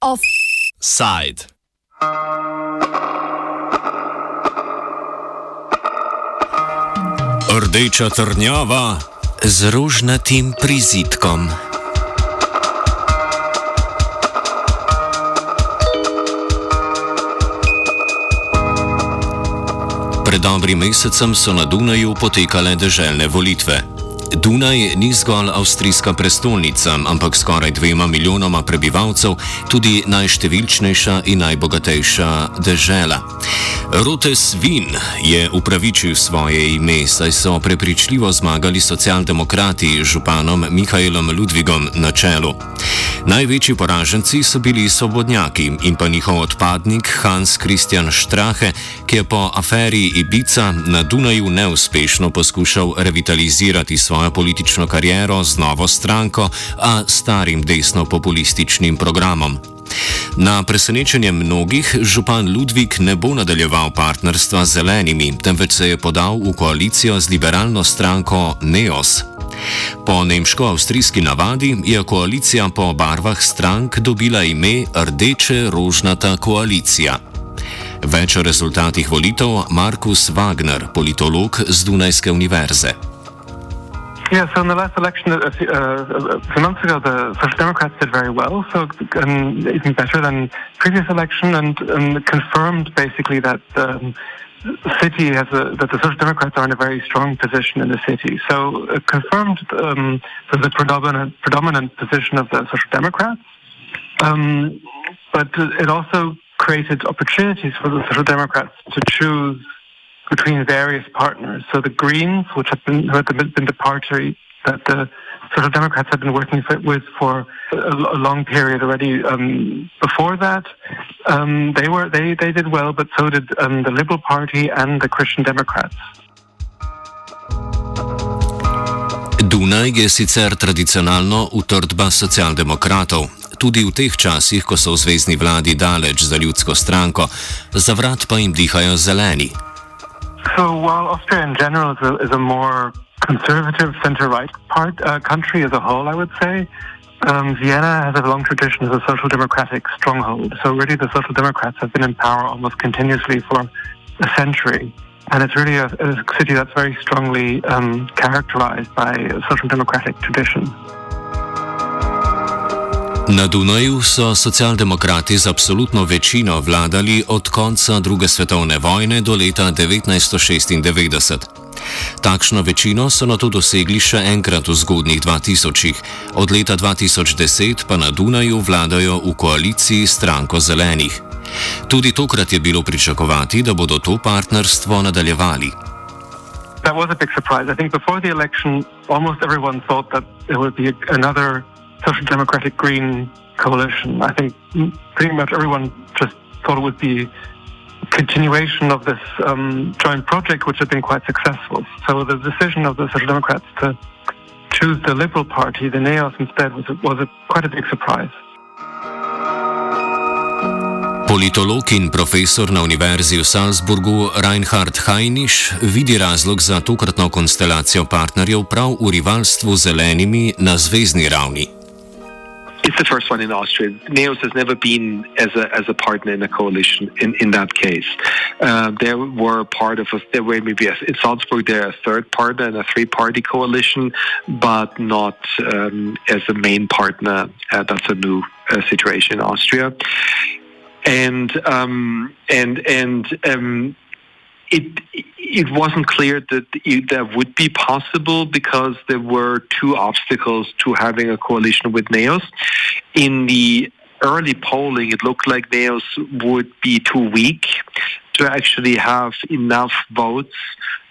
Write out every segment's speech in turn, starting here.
Offside. Rdeča trnjava z rožnatim prizitkom. Pred dobrim mesecem so na Dunaju potekale deželne volitve. Dunaj ni zgolj avstrijska prestolnica, ampak skoraj dvema milijonoma prebivalcev tudi najštevilčnejša in najbogatejša dežela. Rotes Vin je upravičil svoje ime, saj so prepričljivo zmagali socialdemokrati z županom Mihajlom Ludvigom na čelu. Največji poraženci so bili svobodnjaki in pa njihov odpadnik Hans Christian Strahe, ki je po aferi Ibica na Dunaju neuspešno poskušal revitalizirati svojo politično kariero z novo stranko, a starim desno-populističnim programom. Na presenečenje mnogih, župan Ludvik ne bo nadaljeval partnerstva z zelenimi, temveč se je podal v koalicijo z liberalno stranko Neos. Po nemško-avstrijski navadi je koalicija po barvah strank dobila ime Rdeče-rožnata koalicija. Več o rezultatih volitev Markus Wagner, politolog z Dunajske univerze. Yeah, so in the last election, a few, uh, a few months ago, the Social Democrats did very well, so um, even better than previous election, and um, confirmed basically that um, city has a, that the Social Democrats are in a very strong position in the city. So it confirmed um, the predominant predominant position of the Social Democrats, um, but it also created opportunities for the Social Democrats to choose between various partners. So the Greens, which have been, who had been the party that the Social Democrats have been working with for a, a long period already. Um, before that, um, they were they, they did well, but so did um, the Liberal Party and the Christian Democrats. Dunaj je sicer tradicionalno utrdba socialdemokratov. Tudi v teh časih, ko so v zvezdni vladi daleč za ljudsko stranko, za vrat pa jim dihajo zeleni. So while Austria in general is a, is a more conservative centre-right part uh, country as a whole, I would say, um, Vienna has a long tradition as a social democratic stronghold. So really, the social democrats have been in power almost continuously for a century. And it's really a, a city that's very strongly um, characterized by a social democratic tradition. Na Dunaju so socialdemokrati z absolutno večino vladali od konca druge svetovne vojne do leta 1996. Takšno večino so na to dosegli še enkrat v zgodnjih 2000-ih, od leta 2010 pa na Dunaju vladajo v koaliciji stranko zelenih. Tudi tokrat je bilo pričakovati, da bodo to partnerstvo nadaljevali. That was a big surprise. I think before the election, almost everyone thought that it would be another Social Democratic Green coalition. I think pretty much everyone just thought it would be continuation of this um, joint project, which had been quite successful. So the decision of the Social Democrats to choose the Liberal Party, the NEOS, instead was a, was a, quite a big surprise. Politolog in profesor na Univerzi v Salzburgu Reinhard Heinisch vidi razlog za tokratno konstelacijo partnerjev prav v rivalstvu z zelenimi na zvezdni ravni. It's the first one in Austria. NEOS has never been as a as a partner in a coalition. In in that case, uh, were part of a. They were maybe in Salzburg. They're a third partner in a three-party coalition, but not um, as a main partner. Uh, that's a new uh, situation in Austria, and um, and and. Um, it it wasn't clear that it, that would be possible because there were two obstacles to having a coalition with NEOS. In the early polling, it looked like NEOS would be too weak to actually have enough votes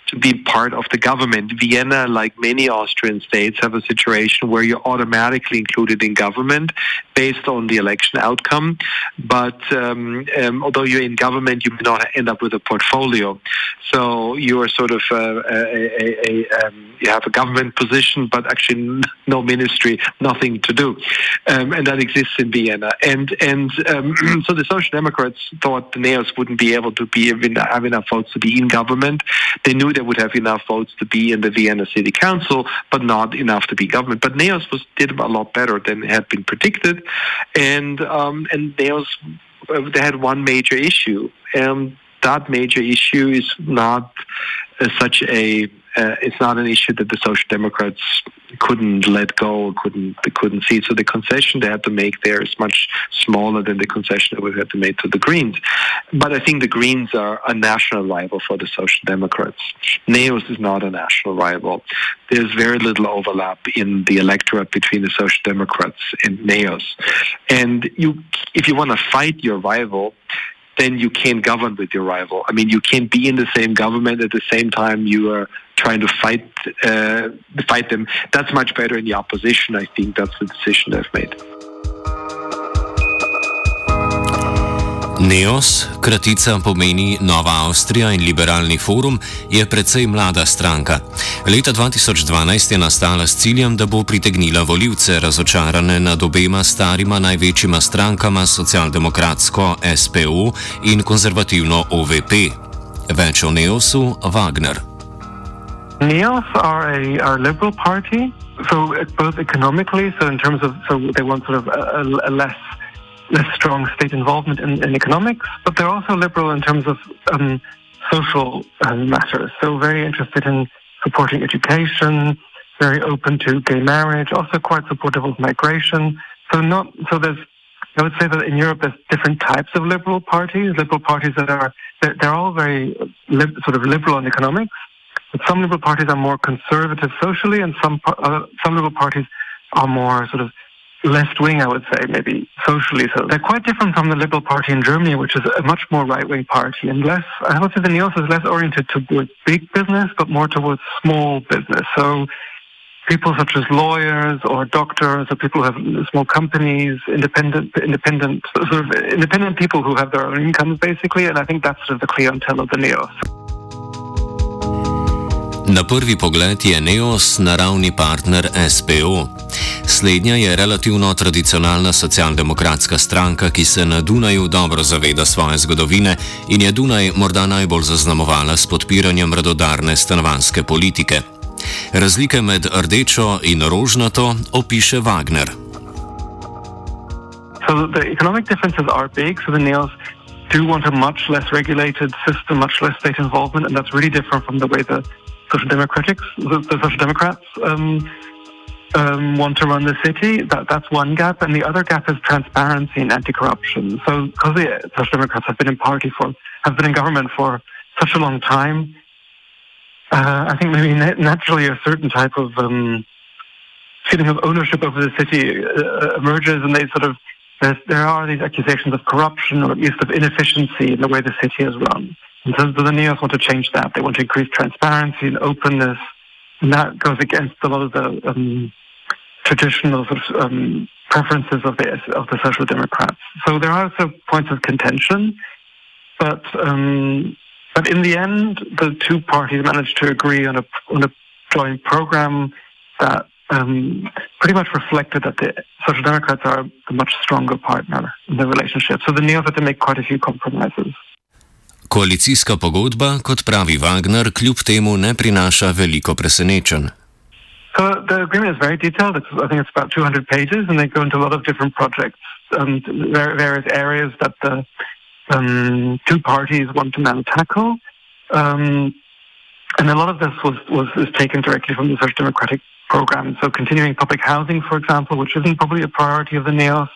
to be part of the government. Vienna, like many Austrian states, have a situation where you're automatically included in government based on the election outcome. But um, um, although you're in government, you may not end up with a portfolio. So you are sort of uh, a, a, a um, you have a government position, but actually no ministry, nothing to do, um, and that exists in Vienna. And and um, so the Social Democrats thought the NEOS wouldn't be able to be have enough votes to be in government. They knew they would have enough votes to be in the Vienna City Council, but not enough to be government. But NEOS was did a lot better than had been predicted, and um, and NEOS uh, they had one major issue. and that major issue is not such a uh, it's not an issue that the Social Democrats couldn't let go, couldn't they couldn't see. So the concession they had to make there is much smaller than the concession that we had to make to the Greens. But I think the Greens are a national rival for the Social Democrats. NEOS is not a national rival. There's very little overlap in the electorate between the Social Democrats and NEOS. And you, if you want to fight your rival, then you can't govern with your rival. I mean, you can't be in the same government at the same time you are trying to fight uh, fight them. That's much better in the opposition. I think that's the decision they've made. NEOS, kratica pomeni Nova Avstrija in Liberalni forum, je precej mlada stranka. Leta 2012 je nastala s ciljem, da bo pritegnila voljivce razočarane nad obema starima največjima strankama, socialdemokratsko SPO in konzervativno OVP. Več o NEOSu Wagner. NEOS are a, are a liberal party, so both economically, so in terms of, so they want sort of a, a less less strong state involvement in, in economics, but they're also liberal in terms of um, social um, matters. So very interested in supporting education, very open to gay marriage, also quite supportive of migration. So not so there's I would say that in Europe there's different types of liberal parties. Liberal parties that are they're, they're all very li- sort of liberal on economics, but some liberal parties are more conservative socially, and some uh, some liberal parties are more sort of left wing, I would say, maybe socially. So they're quite different from the Liberal Party in Germany, which is a much more right wing party and less, I would say the NEOS is less oriented towards big business, but more towards small business. So people such as lawyers or doctors or people who have small companies, independent, independent, sort of independent people who have their own incomes basically. And I think that's sort of the clientele of the NEOS. Na prvi pogled je Neos naravni partner SPO. Slednja je relativno tradicionalna socialdemokratska stranka, ki se na Dunaju dobro zaveda svoje zgodovine in je Dunaj morda najbolj zaznamovala s podpiranjem radodarne stanovanske politike. Razlike med rdečo in rožnato opiše Wagner. So the economic differences are big. So the nails do want a much less regulated system, much less state involvement, and that's really different from the way the Social Democrats, the, the Social Democrats um, um, want to run the city. That, that's one gap, and the other gap is transparency and anti-corruption. So, because the Social Democrats have been in party for, have been in government for such a long time, uh, I think maybe naturally a certain type of um, feeling of ownership over the city uh, emerges, and they sort of there are these accusations of corruption or at least of inefficiency in the way the city is run. And so the NEOS want to change that. They want to increase transparency and openness, and that goes against a lot of the um, traditional sort of, um, preferences of the of the Social Democrats. So there are also points of contention, but um, but in the end, the two parties managed to agree on a on a joint program that um, pretty much reflected that the Social Democrats are the much stronger partner in the relationship. So the NEOS had to make quite a few compromises. Koalicijska pogodba, kot pravi Wagner, kljub temu ne prinaša veliko presenečenj. The agreement is very detailed. It's, I think it's about 200 pages, and they go into a lot of different projects, and various areas that the um, two parties want to now tackle. Um, and a lot of this was, was is taken directly from the Social Democratic program. So continuing public housing, for example, which isn't probably a priority of the NEOS.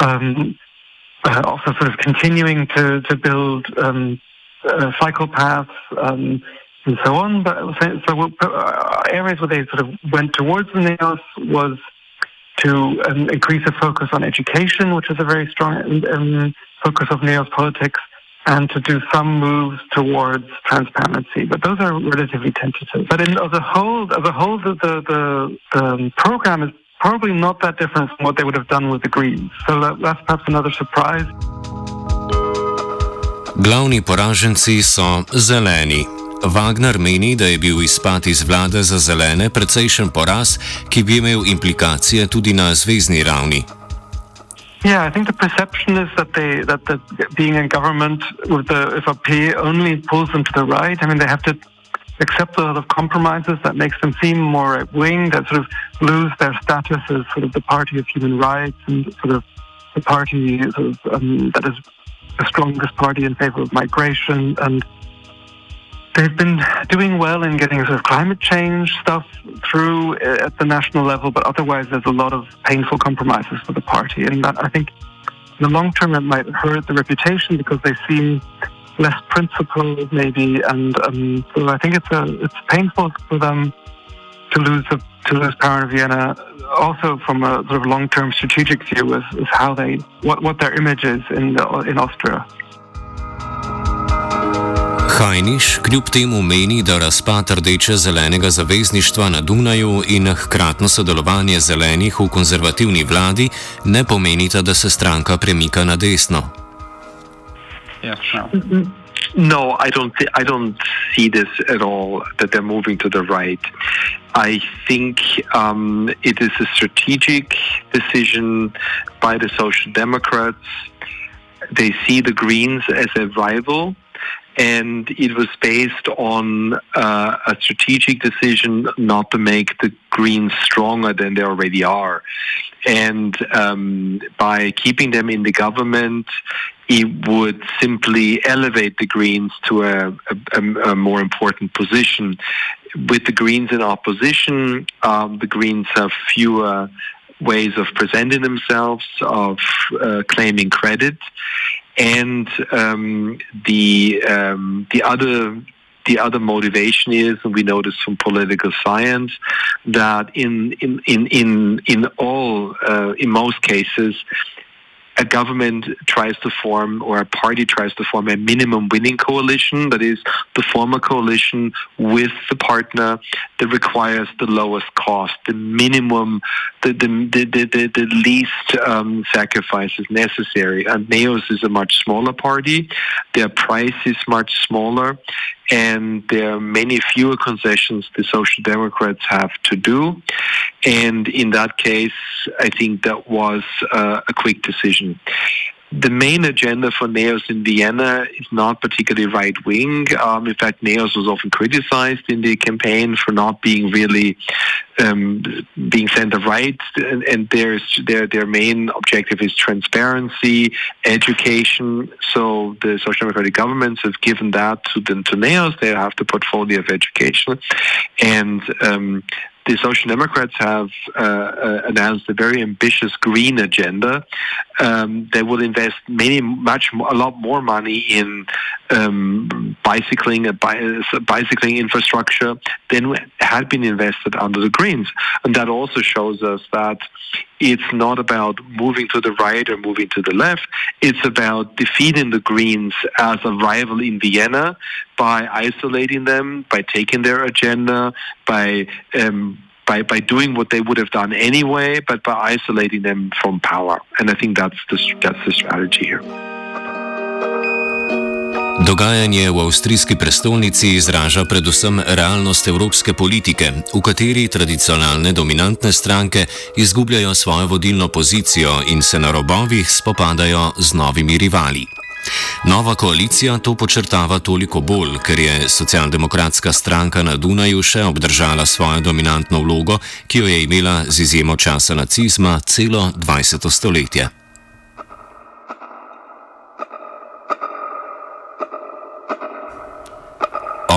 Um, uh, also sort of continuing to, to build um, uh, cycle paths um, and so on. But so, uh, areas where they sort of went towards the NEOS was to um, increase the focus on education, which is a very strong um, focus of NEOS politics, and to do some moves towards transparency. But those are relatively tentative. But in, as a whole, as a whole, the, the, the, the program is probably not that different from what they would have done with the Greens. So that, that's perhaps another surprise. Glavni poraženci so zeleni. Wagner meni, da je bil izpad iz vlade za zelene precejšen poraz, ki bi imel implikacije tudi na zvezdni ravni. Yeah, I think the perception is that they that the, being in government with the FRP only pulls them to the right. I mean, they have to accept a lot of compromises that makes them seem more right wing, that sort of lose their status as sort of the party of human rights and sort of the party sort of, um, that is the strongest party in favor of migration and they've been doing well in getting sort of climate change stuff through uh, at the national level, but otherwise there's a lot of painful compromises for the party, and that I think in the long term it might hurt the reputation because they seem less principled, maybe, and um, so I think it's a it's painful for them to lose a, to lose power in Vienna. Also, from a sort of long term strategic view, is, is how they what what their image is in the, in Austria. Hajniš kljub temu meni, da razpad rdeče-zelenega zavezništva na Dunaju in hkratno sodelovanje zelenih v konzervativni vladi ne pomenita, da se stranka premika na desno. Yeah, no. no, I don't. Th- I don't see this at all. That they're moving to the right. I think um, it is a strategic decision by the Social Democrats. They see the Greens as a rival. And it was based on uh, a strategic decision not to make the Greens stronger than they already are. And um, by keeping them in the government, it would simply elevate the Greens to a, a, a more important position. With the Greens in opposition, um, the Greens have fewer ways of presenting themselves, of uh, claiming credit and um, the um, the other the other motivation is, and we know this from political science, that in in in in in all uh, in most cases, a government tries to form or a party tries to form a minimum winning coalition that is to form a coalition with the partner that requires the lowest cost the minimum the the the, the, the least um, sacrifices necessary. And neos is a much smaller party. Their price is much smaller. And there are many fewer concessions the Social Democrats have to do. And in that case, I think that was uh, a quick decision the main agenda for NEOS in Vienna is not particularly right wing. Um, in fact, NEOS was often criticized in the campaign for not being really um, being center right, and, and their their main objective is transparency, education. So the social democratic governments have given that to the to NEOS. They have the portfolio of education, and um, the Social Democrats have uh, uh, announced a very ambitious green agenda. Um, they will invest many, much, a lot more money in um, bicycling, uh, bicycling infrastructure than had been invested under the Greens, and that also shows us that it's not about moving to the right or moving to the left. It's about defeating the Greens as a rival in Vienna by isolating them, by taking their agenda, by um, by, by doing what they would have done anyway, but by isolating them from power. And I think that's the, that's the strategy here. Dogajanje v avstrijski prestolnici izraža predvsem realnost evropske politike, v kateri tradicionalne dominantne stranke izgubljajo svojo vodilno pozicijo in se na robovih spopadajo z novimi rivali. Nova koalicija to počrtava toliko bolj, ker je socialdemokratska stranka na Dunaju še obdržala svojo dominantno vlogo, ki jo je imela z izjemo časa nacizma celo 20. stoletje.